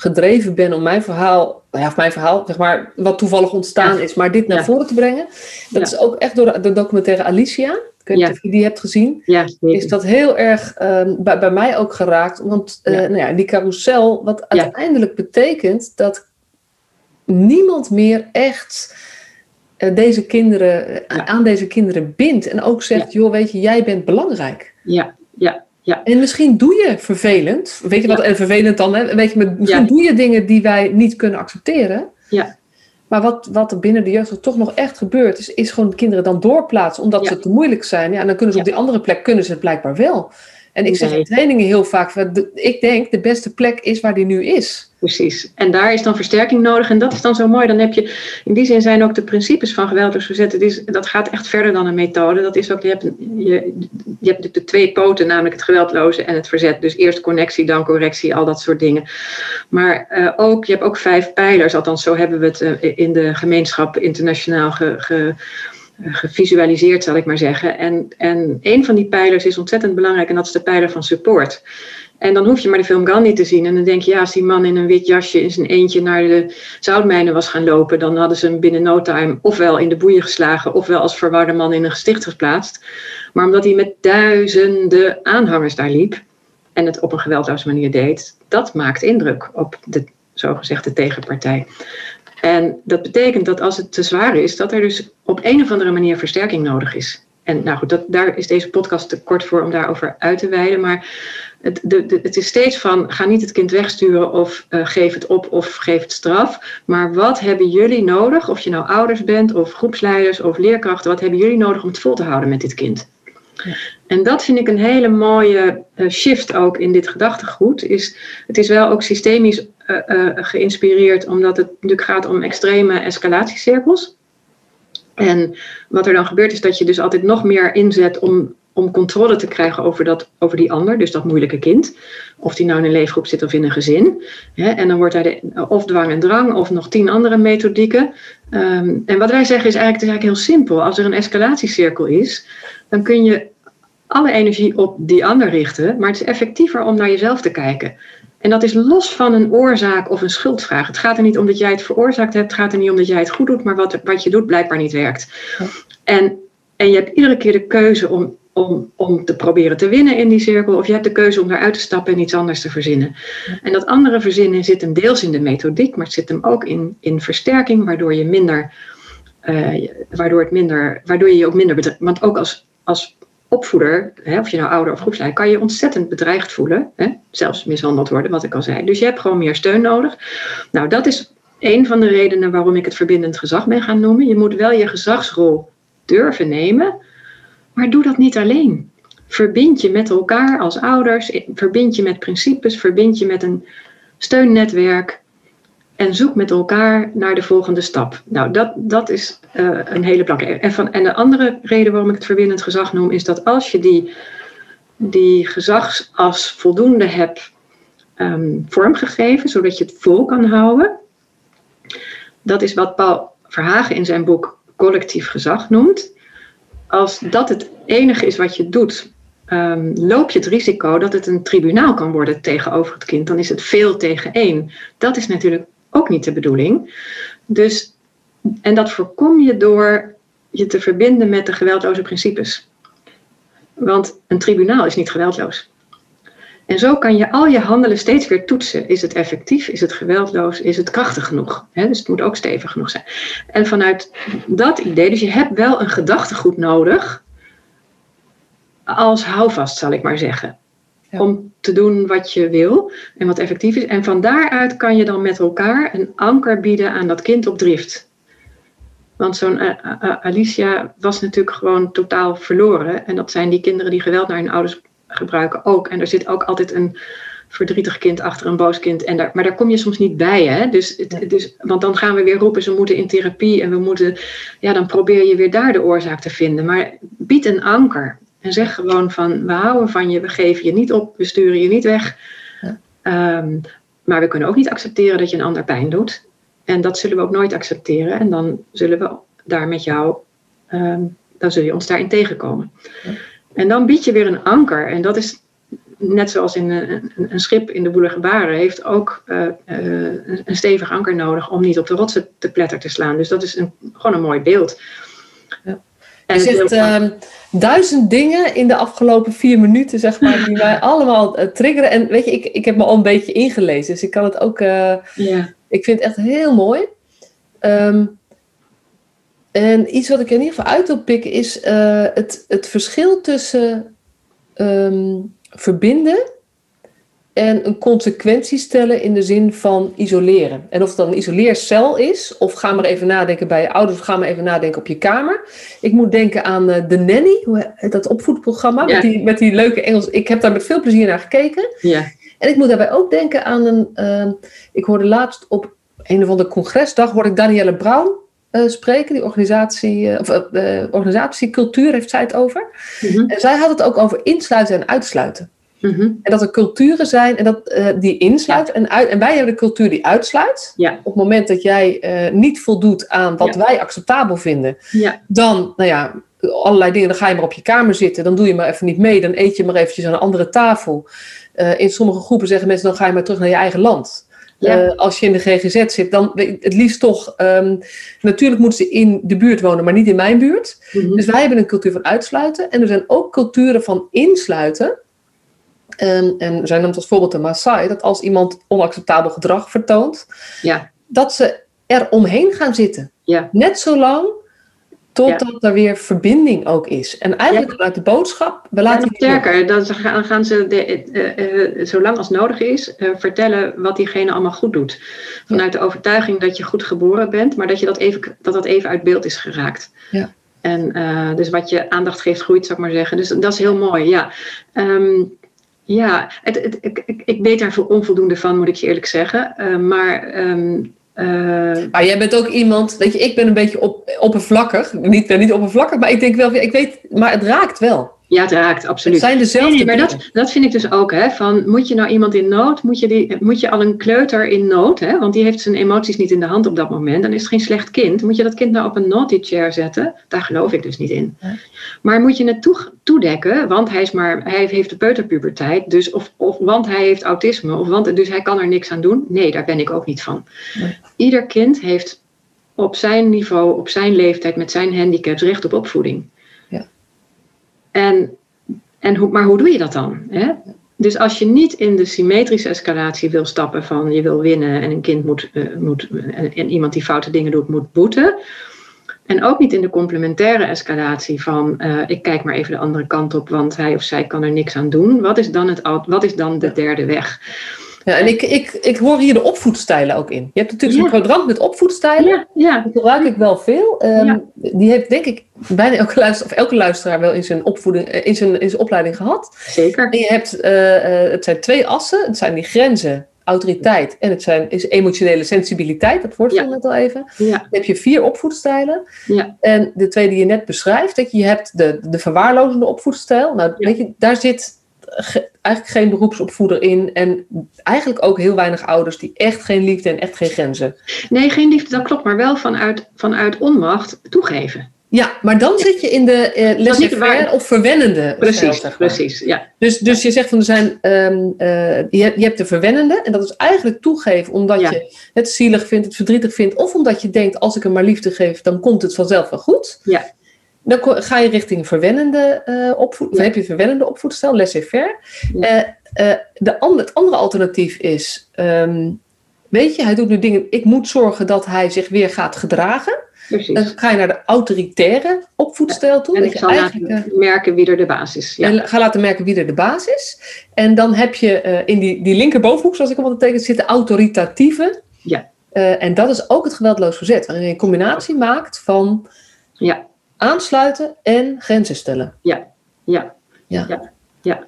gedreven ben om mijn verhaal, nou ja, mijn verhaal, zeg maar, wat toevallig ontstaan ja. is, maar dit naar ja. voren te brengen. Dat is ook echt door de, documentaire Alicia. Ik weet niet of je die hebt gezien. Is dat heel erg um, bij, bij, mij ook geraakt. Want uh, nou ja, die carousel, wat uiteindelijk betekent dat niemand meer echt uh, deze kinderen, aan deze kinderen bindt. En ook zegt, joh, weet je, jij bent belangrijk. Ja, ja. Ja. En misschien doe je vervelend. Weet je wat en vervelend dan? Hè? Weet je, misschien doe je dingen die wij niet kunnen accepteren. Ja. Maar wat, wat er binnen de jeugd toch nog echt gebeurt, is, is gewoon kinderen dan doorplaatsen omdat ze te moeilijk zijn. Ja, en dan kunnen ze op die andere plek kunnen ze het blijkbaar wel. En ik zeg in trainingen heel vaak, ik denk de beste plek is waar die nu is. Precies. En daar is dan versterking nodig. En dat is dan zo mooi. Dan heb je, in die zin zijn ook de principes van geweldloos verzet. Het is, dat gaat echt verder dan een methode. Dat is ook, je hebt, je, je hebt de twee poten, namelijk het geweldloze en het verzet. Dus eerst connectie, dan correctie, al dat soort dingen. Maar uh, ook, je hebt ook vijf pijlers. Althans, zo hebben we het uh, in de gemeenschap internationaal ge, ge gevisualiseerd, zal ik maar zeggen. En, en een van die pijlers is ontzettend belangrijk en dat is de pijler van support. En dan hoef je maar de film Gandhi te zien. En dan denk je, ja, als die man in een wit jasje in zijn eentje naar de zoutmijnen was gaan lopen, dan hadden ze hem binnen no time ofwel in de boeien geslagen, ofwel als verwarde man in een gesticht geplaatst. Maar omdat hij met duizenden aanhangers daar liep en het op een geweldloze manier deed, dat maakt indruk op de zogezegde tegenpartij. En dat betekent dat als het te zwaar is, dat er dus op een of andere manier versterking nodig is. En nou goed, dat, daar is deze podcast te kort voor om daarover uit te wijden. Maar het, de, het is steeds van, ga niet het kind wegsturen of uh, geef het op of geef het straf. Maar wat hebben jullie nodig, of je nou ouders bent of groepsleiders of leerkrachten, wat hebben jullie nodig om het vol te houden met dit kind? Ja. En dat vind ik een hele mooie uh, shift ook in dit gedachtegoed. Is, het is wel ook systemisch uh, geïnspireerd, omdat het natuurlijk gaat om extreme escalatiecirkels. En wat er dan gebeurt is dat je dus altijd nog meer inzet om, om controle te krijgen over, dat, over die ander, dus dat moeilijke kind. Of die nou in een leefgroep zit of in een gezin. en dan wordt daar of dwang en drang of nog tien andere methodieken. Ehm, en wat wij zeggen is eigenlijk, is eigenlijk heel simpel. Als er een escalatiecirkel is, dan kun je alle energie op die ander richten, maar het is effectiever om naar jezelf te kijken. En dat is los van een oorzaak of een schuldvraag. Het gaat er niet om dat jij het veroorzaakt hebt. Het gaat er niet om dat jij het goed doet, maar wat, wat je doet blijkbaar niet werkt. En, en je hebt iedere keer de keuze om, om, om te proberen te winnen in die cirkel. Of je hebt de keuze om eruit te stappen en iets anders te verzinnen. En dat andere verzinnen zit hem deels in de methodiek, maar het zit hem ook in, in versterking, waardoor je minder. Uh, waardoor, het minder, waardoor je je ook minder. Want ook als, als opvoeder, hè, of je nou ouder of groepsleider, kan je ontzettend bedreigd voelen. Hè? Zelfs mishandeld worden, wat ik al zei. Dus je hebt gewoon meer steun nodig. Nou, dat is een van de redenen waarom ik het verbindend gezag ben gaan noemen. Je moet wel je gezagsrol durven nemen, maar doe dat niet alleen. Verbind je met elkaar als ouders, verbind je met principes, verbind je met een steunnetwerk en zoek met elkaar naar de volgende stap. Nou, dat, dat is uh, een hele belangrijke. En, en de andere reden waarom ik het verbindend gezag noem, is dat als je die, die gezagsas voldoende hebt um, vormgegeven, zodat je het vol kan houden, dat is wat Paul Verhagen in zijn boek Collectief Gezag noemt. Als dat het enige is wat je doet, um, loop je het risico dat het een tribunaal kan worden tegenover het kind. Dan is het veel tegen één. Dat is natuurlijk ook niet de bedoeling. Dus, en dat voorkom je door je te verbinden met de geweldloze principes. Want een tribunaal is niet geweldloos. En zo kan je al je handelen steeds weer toetsen. Is het effectief? Is het geweldloos? Is het krachtig genoeg? dus het moet ook stevig genoeg zijn. En vanuit dat idee, dus je hebt wel een gedachtegoed nodig als houvast, zal ik maar zeggen om te doen wat je wil en wat effectief is. En van daaruit kan je dan met elkaar een anker bieden aan dat kind op drift. Want zo'n eh, eh, eh, Alicia was natuurlijk gewoon totaal verloren. En dat zijn die kinderen die geweld naar hun ouders gebruiken ook. En er zit ook altijd een verdrietig kind achter een boos kind. En daar, maar daar kom je soms niet bij. Hè? Dus, het, dus, want dan gaan we weer roepen, ze moeten in therapie. En we moeten, ja, dan probeer je weer daar de oorzaak te vinden. Maar bied een anker. En zeg gewoon van, we houden van je, we geven je niet op, we sturen je niet weg. Ehm, maar we kunnen ook niet accepteren dat je een ander pijn doet. En dat zullen we ook nooit accepteren. En dan zullen we daar met jou, ehm, dan zul je ons daarin tegenkomen. En dan bied je weer een anker. En dat is net zoals in een, een schip in de boele gebaren, heeft ook uh, uh, een stevig anker nodig om niet op de rotsen te pletter te slaan. Dus dat is een, gewoon een mooi beeld. Ja. Je zegt uh, duizend dingen in de afgelopen vier minuten, zeg maar, die mij allemaal uh, triggeren. En weet je, ik, ik heb me al een beetje ingelezen, dus ik kan het ook. Uh, Ik vind het echt heel mooi. Um, en iets wat ik in ieder geval uit wil pikken is uh, het, het verschil tussen um, verbinden en een consequentie stellen in de zin van isoleren. En of het dan een isoleercel is, of ga maar even nadenken bij je ouders, of ga maar even nadenken op je kamer. Ik moet denken aan uh, The Nanny, dat opvoedprogramma, met, die, met die leuke Engels. Ik heb daar met veel plezier naar gekeken. Ja. En ik moet daarbij ook denken aan een. Uh, ik hoorde laatst op een of andere congresdag, hoorde ik Danielle Brown uh, spreken, die organisatie, of organisatiecultuur heeft zij het over. Mm -hmm. En zij had het ook over insluiten en uitsluiten. Mm -hmm. En dat er culturen zijn en dat, uh, die insluiten en, uit, en wij hebben de cultuur die uitsluit. Ja. Op het moment dat jij uh, niet voldoet aan wat Ja. wij acceptabel vinden, Ja. dan, nou ja, allerlei dingen, dan ga je maar op je kamer zitten, dan doe je maar even niet mee, dan eet je maar eventjes aan een andere tafel. Uh, in sommige groepen zeggen mensen, dan ga je maar terug naar je eigen land. Ja. Uh, als je in de GGZ zit, dan het liefst toch. Um, natuurlijk moeten ze in de buurt wonen, maar niet in mijn buurt. Mm -hmm. Dus wij hebben een cultuur van uitsluiten. En er zijn ook culturen van insluiten. Um, en zij noemt als voorbeeld de Maasai, dat als iemand onacceptabel gedrag vertoont, ja. dat ze er omheen gaan zitten. Ja. Net zo lang totdat ja. er weer verbinding ook is. En eigenlijk vanuit de boodschap, we laten sterker, dan gaan, gaan ze de, uh, uh, zolang als nodig is uh, vertellen wat diegene allemaal goed doet. Vanuit de overtuiging dat je goed geboren bent, maar dat je dat even, dat, dat even uit beeld is geraakt. Ja. En dus wat je aandacht geeft groeit, zou ik maar zeggen. Dus dat is heel mooi, ja. Um, ja, het, ik, ik, weet daar onvoldoende van, moet ik je eerlijk zeggen. Maar. Um, uh... Maar jij bent ook iemand, weet je, ik ben een beetje op, oppervlakkig. Niet, niet oppervlakkig, maar ik denk wel, ik weet, maar het raakt wel. Ja, het raakt, absoluut. Het zijn dezelfde nee, nee, maar dat, dat vind ik dus ook, hè, van moet je nou iemand in nood, moet je, die, moet je al een kleuter in nood, hè, want die heeft zijn emoties niet in de hand op dat moment, dan is het geen slecht kind. Moet je dat kind nou op een naughty chair zetten? Daar geloof ik dus niet in. Maar moet je het toe, toedekken, want hij, is maar, hij heeft de peuterpuberteit, dus of, of want hij heeft autisme, of want, dus hij kan er niks aan doen? Nee, daar ben ik ook niet van. Nee. Ieder kind heeft op zijn niveau, op zijn leeftijd, met zijn handicaps recht op opvoeding. En, en hoe, maar hoe doe je dat dan? Hè? Dus als je niet in de symmetrische escalatie wil stappen van je wil winnen en een kind moet, uh, moet en, en iemand die foute dingen doet, moet boeten. En ook niet in de complementaire escalatie van uh, ik kijk maar even de andere kant op, want hij of zij kan er niks aan doen. Wat is dan, het, wat is dan de derde weg? Ja, en ik, ik, ik hoor hier de opvoedstijlen ook in. Je hebt natuurlijk zo'n ja. kwadrant met opvoedstijlen. Ja, ja. Dat gebruik ik wel veel. Um, ja. Die heeft denk ik bijna elke luisteraar, of elke luisteraar wel in zijn, opvoeding, in zijn, in zijn opleiding gehad. Zeker. En je hebt, uh, uh, het zijn twee assen. Het zijn die grenzen, autoriteit en het zijn, is emotionele sensibiliteit. Dat woord ja. net al even. Dan heb je vier opvoedstijlen. Ja. En de twee die je net beschrijft, dat je, je hebt de, de verwaarlozende opvoedstijl. Nou, weet je, daar zit eigenlijk geen beroepsopvoeder in. En eigenlijk ook heel weinig ouders die echt geen liefde en echt geen grenzen. Nee, geen liefde, dat klopt. Maar wel vanuit, vanuit onmacht toegeven. Ja, maar dan zit je in de uh, laissez-faire of verwennende Precies, stijl, zeg maar. precies, ja. Dus, dus je zegt van er zijn, um, uh, je, je hebt de verwennende en dat is eigenlijk toegeven omdat ja. je het zielig vindt, het verdrietig vindt of omdat je denkt als ik hem maar liefde geef, dan komt het vanzelf wel goed. Ja. Dan ga je richting verwennende uh, opvoed. Dan heb je verwennende opvoedstijl, laissez-faire. Ja. Uh, uh, de and het andere alternatief is, um, weet je, hij doet nu dingen. Ik moet zorgen dat hij zich weer gaat gedragen. Precies. Dan ga je naar de autoritaire opvoedstijl toe. En ik zal laten merken wie er de basis is. Ja. En ga laten merken wie er de basis is. En dan heb je in die, die linkerbovenhoek, zoals ik hem altijd teken, zit de autoritatieve. Ja. en dat is ook het geweldloos verzet. Waarin je een combinatie maakt van. Ja aansluiten en grenzen stellen. Ja, ja, ja. ja, ja.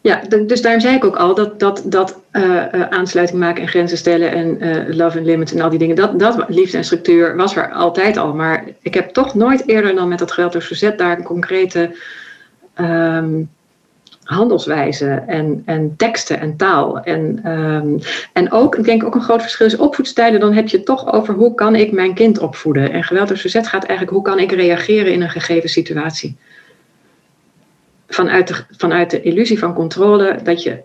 ja dus daarom zei ik ook al dat, dat, dat uh, uh, aansluiting maken en grenzen stellen en uh, love and limits en al die dingen, dat, dat liefde en structuur was er altijd al. Maar ik heb toch nooit eerder dan met dat geweldloos verzet daar een concrete um, handelswijze en, en teksten en taal. En, um, en ook, ik denk ook een groot verschil is opvoedstijlen. Dan heb je toch over hoe kan ik mijn kind opvoeden. En geweldloos verzet gaat eigenlijk hoe kan ik reageren in een gegeven situatie. Vanuit de, vanuit de illusie van controle dat je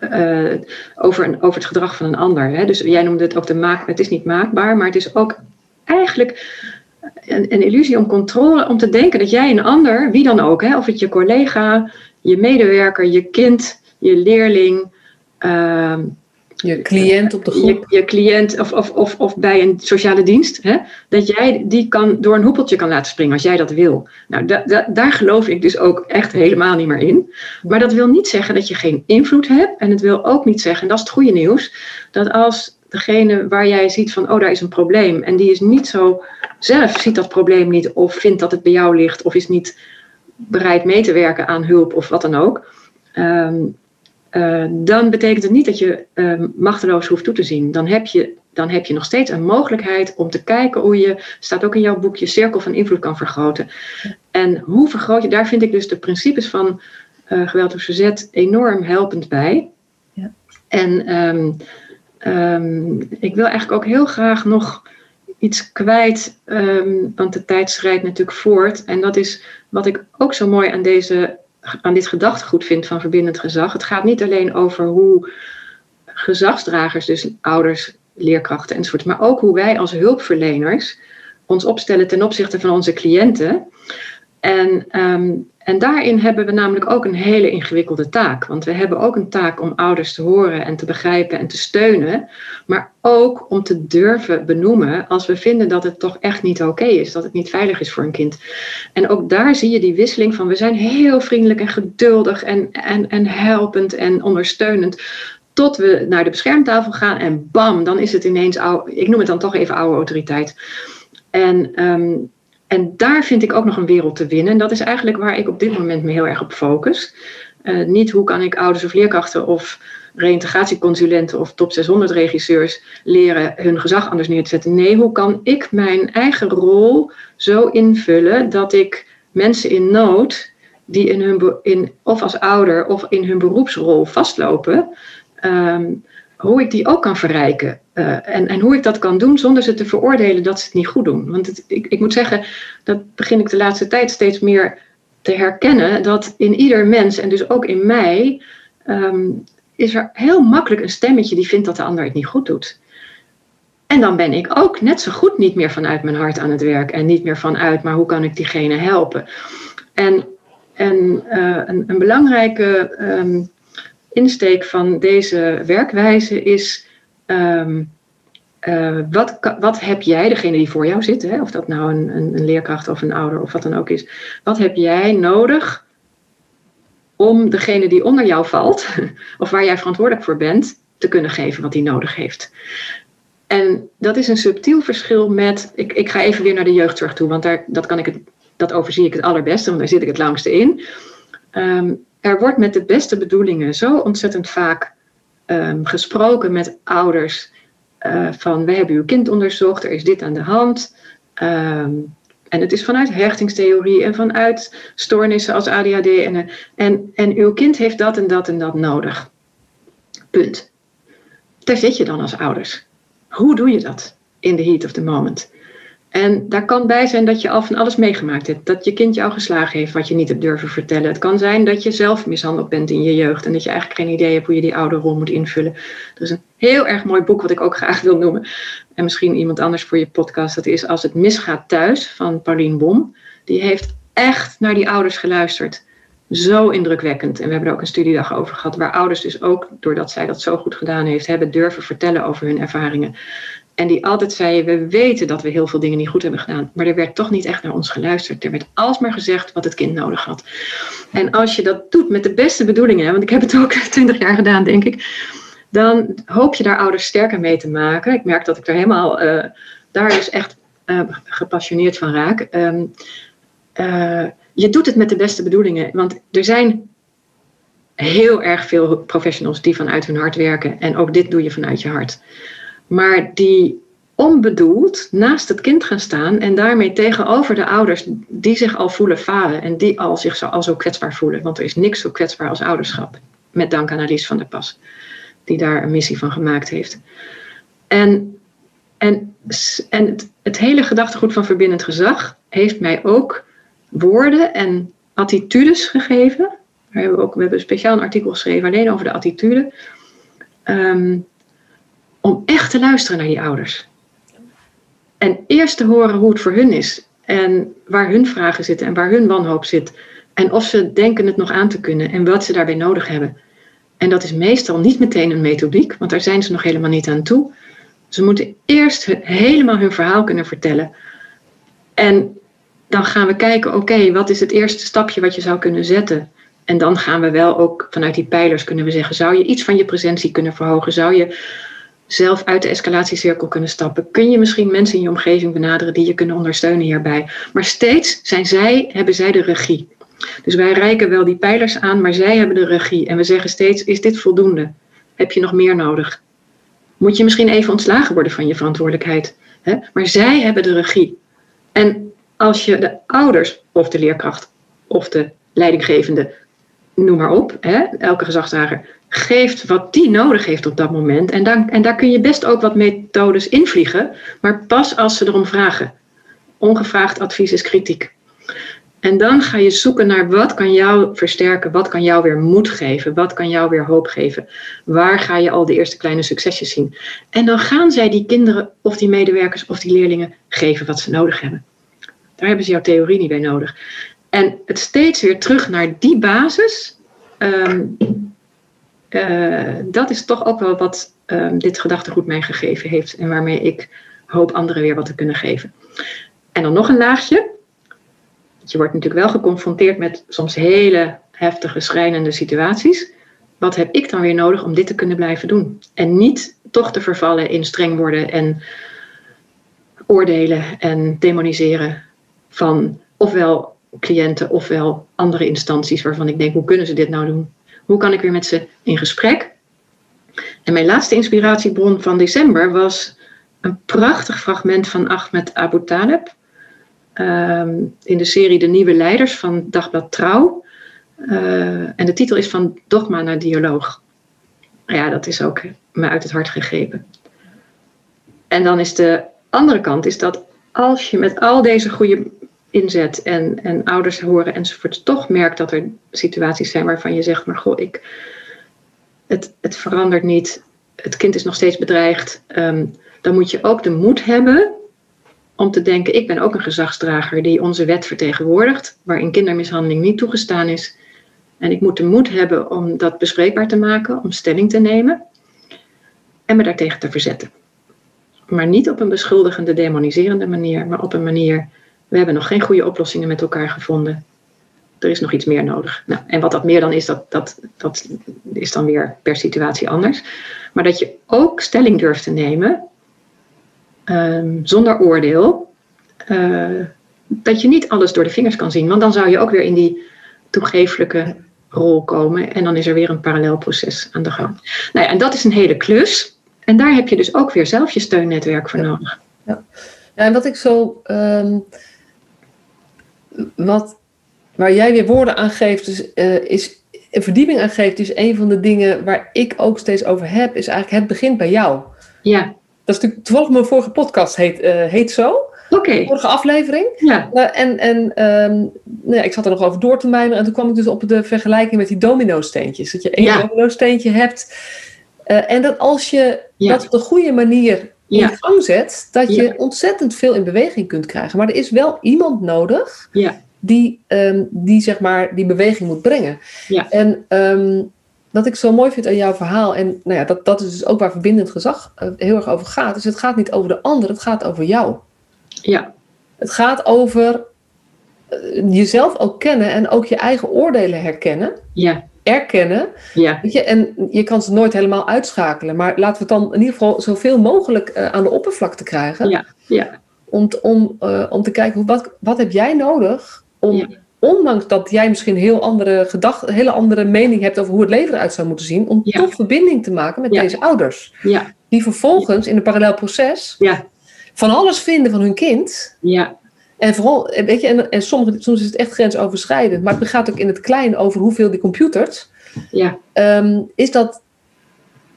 uh, over, een, over het gedrag van een ander. Hè? Dus jij noemde het ook de maak, het is niet maakbaar, maar het is ook eigenlijk een, een illusie om controle, om te denken dat jij een ander, wie dan ook, hè? of het je collega, je medewerker, je kind, je leerling, uh, je cliënt op de groep. Je, je cliënt of, of, of, of bij een sociale dienst. Hè, dat jij die kan, door een hoepeltje kan laten springen als jij dat wil. Nou, da, da, daar geloof ik dus ook echt helemaal niet meer in. Maar dat wil niet zeggen dat je geen invloed hebt. En het wil ook niet zeggen, en dat is het goede nieuws, dat als degene waar jij ziet van, oh, daar is een probleem. En die is niet zo, zelf ziet dat probleem niet, of vindt dat het bij jou ligt, of is niet bereid mee te werken aan hulp of wat dan ook. Um, uh, dan betekent het niet dat je uh, machteloos hoeft toe te zien. Dan heb, je, dan heb je nog steeds een mogelijkheid om te kijken hoe je, staat ook in jouw boekje, cirkel van invloed kan vergroten. En hoe vergroot je, daar vind ik dus de principes van uh, geweld door verzet enorm helpend bij. Ja. En um, um, ik wil eigenlijk ook heel graag nog iets kwijt, um, want de tijd schrijdt natuurlijk voort. En dat is wat ik ook zo mooi aan deze aan dit gedachtegoed vind van verbindend gezag. Het gaat niet alleen over hoe gezagsdragers, dus ouders, leerkrachten enzovoort, maar ook hoe wij als hulpverleners ons opstellen ten opzichte van onze cliënten. En, um, en daarin hebben we namelijk ook een hele ingewikkelde taak. Want we hebben ook een taak om ouders te horen en te begrijpen en te steunen. Maar ook om te durven benoemen als we vinden dat het toch echt niet oké is. Dat het niet veilig is voor een kind. En ook daar zie je die wisseling van we zijn heel vriendelijk en geduldig en, en, en helpend en ondersteunend. Tot we naar de beschermtafel gaan en bam, dan is het ineens, oude, ik noem het dan toch even oude autoriteit. En um, en daar vind ik ook nog een wereld te winnen. En dat is eigenlijk waar ik op dit moment me heel erg op focus. Uh, niet hoe kan ik ouders of leerkrachten of reïntegratieconsulenten of top 600 regisseurs leren hun gezag anders neer te zetten. Nee, hoe kan ik mijn eigen rol zo invullen dat ik mensen in nood, die in hun, in, of als ouder of in hun beroepsrol vastlopen, um, hoe ik die ook kan verrijken. Uh, en, en hoe ik dat kan doen zonder ze te veroordelen dat ze het niet goed doen. Want het, ik, ik moet zeggen, dat begin ik de laatste tijd steeds meer te herkennen, dat in ieder mens en dus ook in mij, um, is er heel makkelijk een stemmetje die vindt dat de ander het niet goed doet. En dan ben ik ook net zo goed niet meer vanuit mijn hart aan het werk en niet meer vanuit, maar hoe kan ik diegene helpen? En, en uh, een, een, belangrijke um, insteek van deze werkwijze is. Um, uh, wat, wat heb jij, degene die voor jou zit, hè, of dat nou een, een, een, leerkracht of een ouder of wat dan ook is, wat heb jij nodig om degene die onder jou valt, of waar jij verantwoordelijk voor bent, te kunnen geven wat hij nodig heeft? En dat is een subtiel verschil met, ik, ik ga even weer naar de jeugdzorg toe, want daar, dat, kan ik het, dat overzie ik het allerbeste, want daar zit ik het langste in. Um, er wordt met de beste bedoelingen zo ontzettend vaak um, gesproken met ouders uh, van we hebben uw kind onderzocht, er is dit aan de hand. Um, en het is vanuit hechtingstheorie en vanuit stoornissen als ADHD. En, en, en uw kind heeft dat en dat en dat nodig. Punt. Daar zit je dan als ouders. Hoe doe je dat in the heat of the moment? En daar kan bij zijn dat je al van alles meegemaakt hebt. Dat je kind jou geslagen heeft wat je niet hebt durven vertellen. Het kan zijn dat je zelf mishandeld bent in je jeugd. En dat je eigenlijk geen idee hebt hoe je die oude rol moet invullen. Er is een heel erg mooi boek wat ik ook graag wil noemen. En misschien iemand anders voor je podcast. Dat is Als het misgaat thuis van Pauline Bom. Die heeft echt naar die ouders geluisterd. Zo indrukwekkend. En we hebben er ook een studiedag over gehad. Waar ouders dus ook, doordat zij dat zo goed gedaan heeft, hebben durven vertellen over hun ervaringen. En die altijd zei: We weten dat we heel veel dingen niet goed hebben gedaan. Maar er werd toch niet echt naar ons geluisterd. Er werd alsmaar gezegd wat het kind nodig had. En als je dat doet met de beste bedoelingen, want ik heb het ook twintig jaar gedaan, denk ik. Dan hoop je daar ouders sterker mee te maken. Ik merk dat ik er helemaal uh, daar dus echt uh, gepassioneerd van raak. Um, uh, je doet het met de beste bedoelingen. Want er zijn heel erg veel professionals die vanuit hun hart werken. En ook dit doe je vanuit je hart maar die onbedoeld naast het kind gaan staan en daarmee tegenover de ouders die zich al voelen falen en die al zich zo, al zo kwetsbaar voelen. Want er is niks zo kwetsbaar als ouderschap. Met dank aan Alice van der Pas, die daar een missie van gemaakt heeft. En, en, en het, het hele gedachtegoed van verbindend gezag heeft mij ook woorden en attitudes gegeven. Daar hebben we, ook, we hebben een speciaal artikel geschreven alleen over de attitude. Um, om echt te luisteren naar die ouders. En eerst te horen hoe het voor hun is. En waar hun vragen zitten en waar hun wanhoop zit. En of ze denken het nog aan te kunnen en wat ze daarbij nodig hebben. En dat is meestal niet meteen een methodiek, want daar zijn ze nog helemaal niet aan toe. Ze moeten eerst helemaal hun verhaal kunnen vertellen. En dan gaan we kijken, oké, wat is het eerste stapje wat je zou kunnen zetten? En dan gaan we wel ook vanuit die pijlers kunnen we zeggen, zou je iets van je presentie kunnen verhogen? Zou je zelf uit de escalatiecirkel kunnen stappen? Kun je misschien mensen in je omgeving benaderen die je kunnen ondersteunen hierbij? Maar steeds zijn zij, hebben zij de regie. Dus wij reiken wel die pijlers aan, maar zij hebben de regie. En we zeggen steeds, is dit voldoende? Heb je nog meer nodig? Moet je misschien even ontslagen worden van je verantwoordelijkheid? Maar zij hebben de regie. En als je de ouders of de leerkracht of de leidinggevende, noem maar op, elke gezagsdrager, geeft wat die nodig heeft op dat moment. En, dan, en daar kun je best ook wat methodes invliegen, maar pas als ze erom vragen. Ongevraagd advies is kritiek. En dan ga je zoeken naar wat kan jou versterken, wat kan jou weer moed geven, wat kan jou weer hoop geven. Waar ga je al de eerste kleine succesjes zien? En dan gaan zij die kinderen of die medewerkers of die leerlingen geven wat ze nodig hebben. Daar hebben ze jouw theorie niet bij nodig. En het steeds weer terug naar die basis, ehm, eh, dat is toch ook wel wat um, dit gedachtegoed mij gegeven heeft en waarmee ik hoop anderen weer wat te kunnen geven. En dan nog een laagje. Je wordt natuurlijk wel geconfronteerd met soms hele heftige, schrijnende situaties. Wat heb ik dan weer nodig om dit te kunnen blijven doen? En niet toch te vervallen in streng worden en oordelen en demoniseren van ofwel cliënten ofwel andere instanties waarvan ik denk, hoe kunnen ze dit nou doen? Hoe kan ik weer met ze in gesprek? En mijn laatste inspiratiebron van december was een prachtig fragment van Ahmed Abu Taleb. Ehm, in de serie De Nieuwe Leiders van Dagblad Trouw. Uh, en de titel is van Dogma naar Dialoog. Ja, dat is ook me uit het hart gegrepen. En dan is de andere kant, is dat als je met al deze goede inzet en, en ouders horen enzovoort, toch merkt dat er situaties zijn waarvan je zegt, maar goh, ik, het, het verandert niet, het kind is nog steeds bedreigd, um, dan moet je ook de moed hebben om te denken, ik ben ook een gezagsdrager die onze wet vertegenwoordigt, waarin kindermishandeling niet toegestaan is. En ik moet de moed hebben om dat bespreekbaar te maken, om stelling te nemen en me daartegen te verzetten. Maar niet op een beschuldigende, demoniserende manier, maar op een manier we hebben nog geen goede oplossingen met elkaar gevonden. Er is nog iets meer nodig. Nou, en wat dat meer dan is, dat, dat, dat is dan weer per situatie anders. Maar dat je ook stelling durft te nemen, um, zonder oordeel, uh, dat je niet alles door de vingers kan zien. Want dan zou je ook weer in die toegeeflijke rol komen. En dan is er weer een parallel proces aan de gang. Nou ja, en dat is een hele klus. En daar heb je dus ook weer zelf je steunnetwerk voor nodig. Ja, ja en wat ik zo. Um wat, waar jij weer woorden aan geeft, is, uh, is een verdieping aan geeft, is een van de dingen waar ik ook steeds over heb, is eigenlijk het begint bij jou. Ja. Dat is natuurlijk toevallig mijn vorige podcast heet, uh, heet zo. Oké. Okay. Vorige aflevering. Ja. Uh, en en um, nou ja, ik zat er nog over door te mijmeren en toen kwam ik dus op de vergelijking met die domino-steentjes. Dat je één ja. domino-steentje hebt. en dat als je ja. dat op de goede manier in gang zet, dat je ontzettend veel in beweging kunt krijgen. Maar er is wel iemand nodig ja. die, um, die, zeg maar, die beweging moet brengen. Ja. En um, wat ik zo mooi vind aan jouw verhaal, en nou ja, dat, dat is dus ook waar verbindend gezag uh, heel erg over gaat, is het gaat niet over de ander, het gaat over jou. Ja. Het gaat over uh, jezelf ook kennen en ook je eigen oordelen herkennen. Ja erkennen. Ja. Weet je, en je kan ze nooit helemaal uitschakelen. Maar laten we het dan in ieder geval zoveel mogelijk uh, aan de oppervlakte krijgen. Ja. Ja. Om, om, uh, om te kijken, hoe, wat, wat heb jij nodig om, ja. ondanks dat jij misschien heel andere gedachten, hele andere mening hebt over hoe het leven eruit zou moeten zien, om Ja. toch verbinding te maken met deze ouders. Ja. Die vervolgens in een parallel proces Ja. van alles vinden van hun kind. Ja. En vooral, weet je, en, en sommige, soms is het echt grensoverschrijdend. Maar het gaat ook in het klein over hoeveel die computers. Ja. ehm, is dat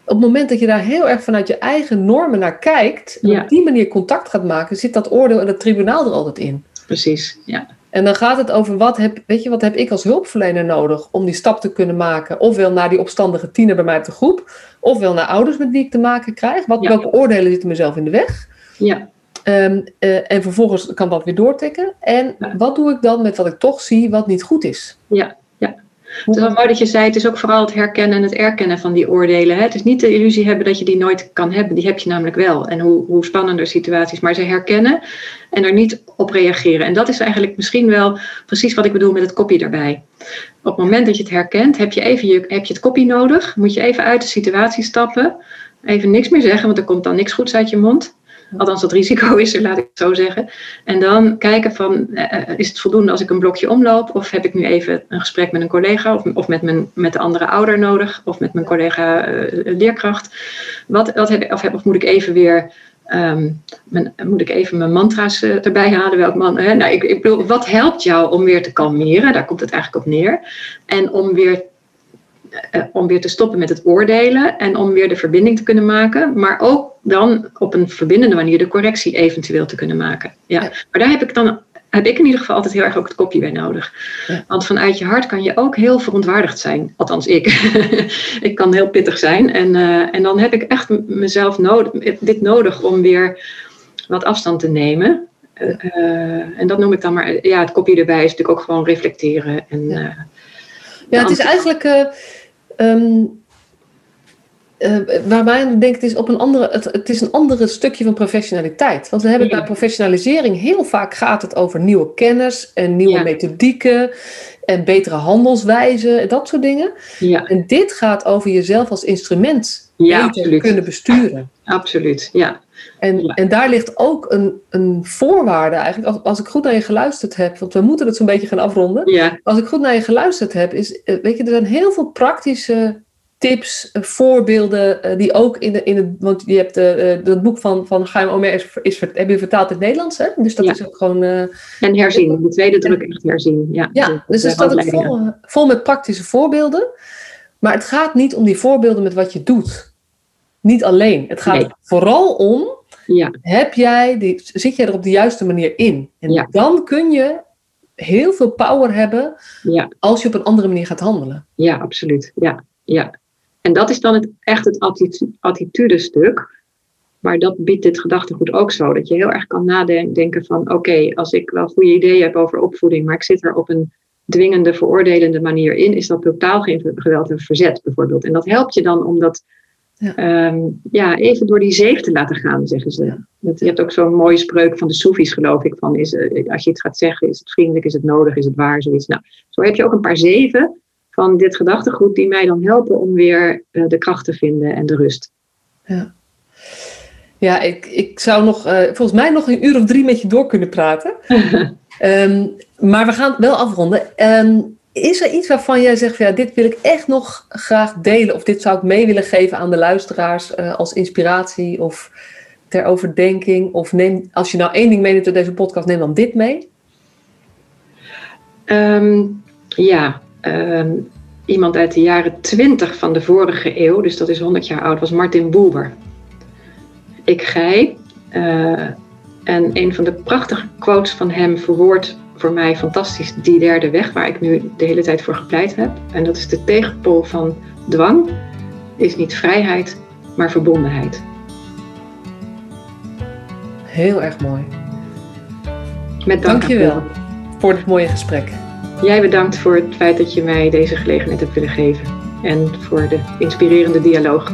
op het moment dat je daar heel erg vanuit je eigen normen naar kijkt. En Ja. op die manier contact gaat maken, zit dat oordeel en het tribunaal er altijd in. Precies. Ja. En dan gaat het over wat heb, weet je, wat heb ik als hulpverlener nodig om die stap te kunnen maken. Ofwel naar die opstandige tiener bij mij op de groep. Ofwel naar ouders met wie ik te maken krijg. Wat, Ja. Welke oordelen zitten mezelf in de weg? Ja. Ehm, eh, en vervolgens kan dat weer doortikken. En Ja. wat doe ik dan met wat ik toch zie wat niet goed is? Ja. Ja. Het is wel mooi dat je zei, het is ook vooral het herkennen en het erkennen van die oordelen. Hè? Het is niet de illusie hebben dat je die nooit kan hebben, die heb je namelijk wel. En hoe, hoe spannender situaties, maar ze herkennen en er niet op reageren. En dat is eigenlijk misschien wel precies wat ik bedoel met het kopje daarbij. Op het moment dat je het herkent, heb je, even je, heb je het kopje nodig, moet je even uit de situatie stappen, even niks meer zeggen, want er komt dan niks goeds uit je mond. Althans, dat risico is er, laat ik het zo zeggen. En dan kijken van, uh, is het voldoende als ik een blokje omloop? Of heb ik nu even een gesprek met een collega of, of met, mijn, met de andere ouder nodig? Of met mijn collega uh, leerkracht? Wat, wat heb, of, heb, of moet ik even weer... Um, mijn, moet ik even mijn mantra's uh, erbij halen? Welk man, hè? Nou, ik, ik bedoel, wat helpt jou om weer te kalmeren? Daar komt het eigenlijk op neer. En om weer uh, om weer te stoppen met het oordelen en om weer de verbinding te kunnen maken, maar ook dan op een verbindende manier de correctie eventueel te kunnen maken. Ja. ja. Maar daar heb ik dan heb ik in ieder geval altijd heel erg ook het kopje bij nodig. Ja. Want vanuit je hart kan je ook heel verontwaardigd zijn. Althans, ik. ik kan heel pittig zijn. En, uh, en dan heb ik echt mezelf nodig, dit nodig om weer wat afstand te nemen. Uh, en dat noem ik dan maar, ja, het kopje erbij is natuurlijk ook gewoon reflecteren. En, ja. ja, het is eigenlijk Um, uh, waar denkt is op een andere, het, het, is een andere stukje van professionaliteit. Want we hebben ja. bij professionalisering heel vaak gaat het over nieuwe kennis en nieuwe ja. methodieken en betere handelswijzen en dat soort dingen. Ja. En dit gaat over jezelf als instrument ja, kunnen besturen. Absoluut, ja. En, ja. en daar ligt ook een, een voorwaarde eigenlijk. Als, als ik goed naar je geluisterd heb, want we moeten het zo'n beetje gaan afronden. Ja. Als ik goed naar je geluisterd heb, is, weet je, er zijn heel veel praktische tips, voorbeelden, die ook in, de, in het, want je hebt dat boek van, van Omer is, is, heb je vertaald in het Nederlands, hè? Dus dat ja. is ook gewoon... Uh, en herzien, de tweede druk echt herzien. Ja, ja dus er staat ook vol, vol met praktische voorbeelden. Maar het gaat niet om die voorbeelden met wat je doet. Niet alleen. Het gaat Nee. vooral om, Ja, heb jij die, zit jij er op de juiste manier in? En Ja. dan kun je heel veel power hebben ja, als je op een andere manier gaat handelen. ja, absoluut. Ja, ja. En dat is dan het, echt het attitu- attitudestuk. Maar dat biedt dit gedachtegoed ook zo. Dat je heel erg kan nadenken van... oké, als ik wel goede ideeën heb over opvoeding... maar ik zit er op een dwingende, veroordelende manier in... is dat totaal geen geweld en verzet bijvoorbeeld. En dat helpt je dan om dat Ja. ehm, ja, even door die zeef te laten gaan, zeggen ze. Ja. Dat, je hebt ook zo'n mooie spreuk van de Soefies, geloof ik. Van is, eh, als je iets gaat zeggen, is het vriendelijk, is het nodig, is het waar, zoiets. Nou, zo heb je ook een paar zeven van dit gedachtegoed... die mij dan helpen om weer eh, de kracht te vinden en de rust. Ja, ja ik, ik zou nog, eh, volgens mij nog een uur of drie met je door kunnen praten. Ehm, maar we gaan het wel afronden. Ehm, is er iets waarvan jij zegt, van, ja, dit wil ik echt nog graag delen, of dit zou ik mee willen geven aan de luisteraars eh, als inspiratie of ter overdenking? Of neem, als je nou één ding meeneemt uit deze podcast, neem dan dit mee. Ehm, ja, ehm, iemand uit de jaren 20 van de vorige eeuw, dus dat is 100 jaar oud, was Martin Buber. Ik gij. eh, en een van de prachtige quotes van hem verwoordt voor mij fantastisch die derde weg, waar ik nu de hele tijd voor gepleit heb. En dat is de tegenpool van dwang, is niet vrijheid, maar verbondenheid. Heel erg mooi. Met dank Dankjewel voor dit mooie gesprek. Jij bedankt voor het feit dat je mij deze gelegenheid hebt willen geven. En voor de inspirerende dialoog.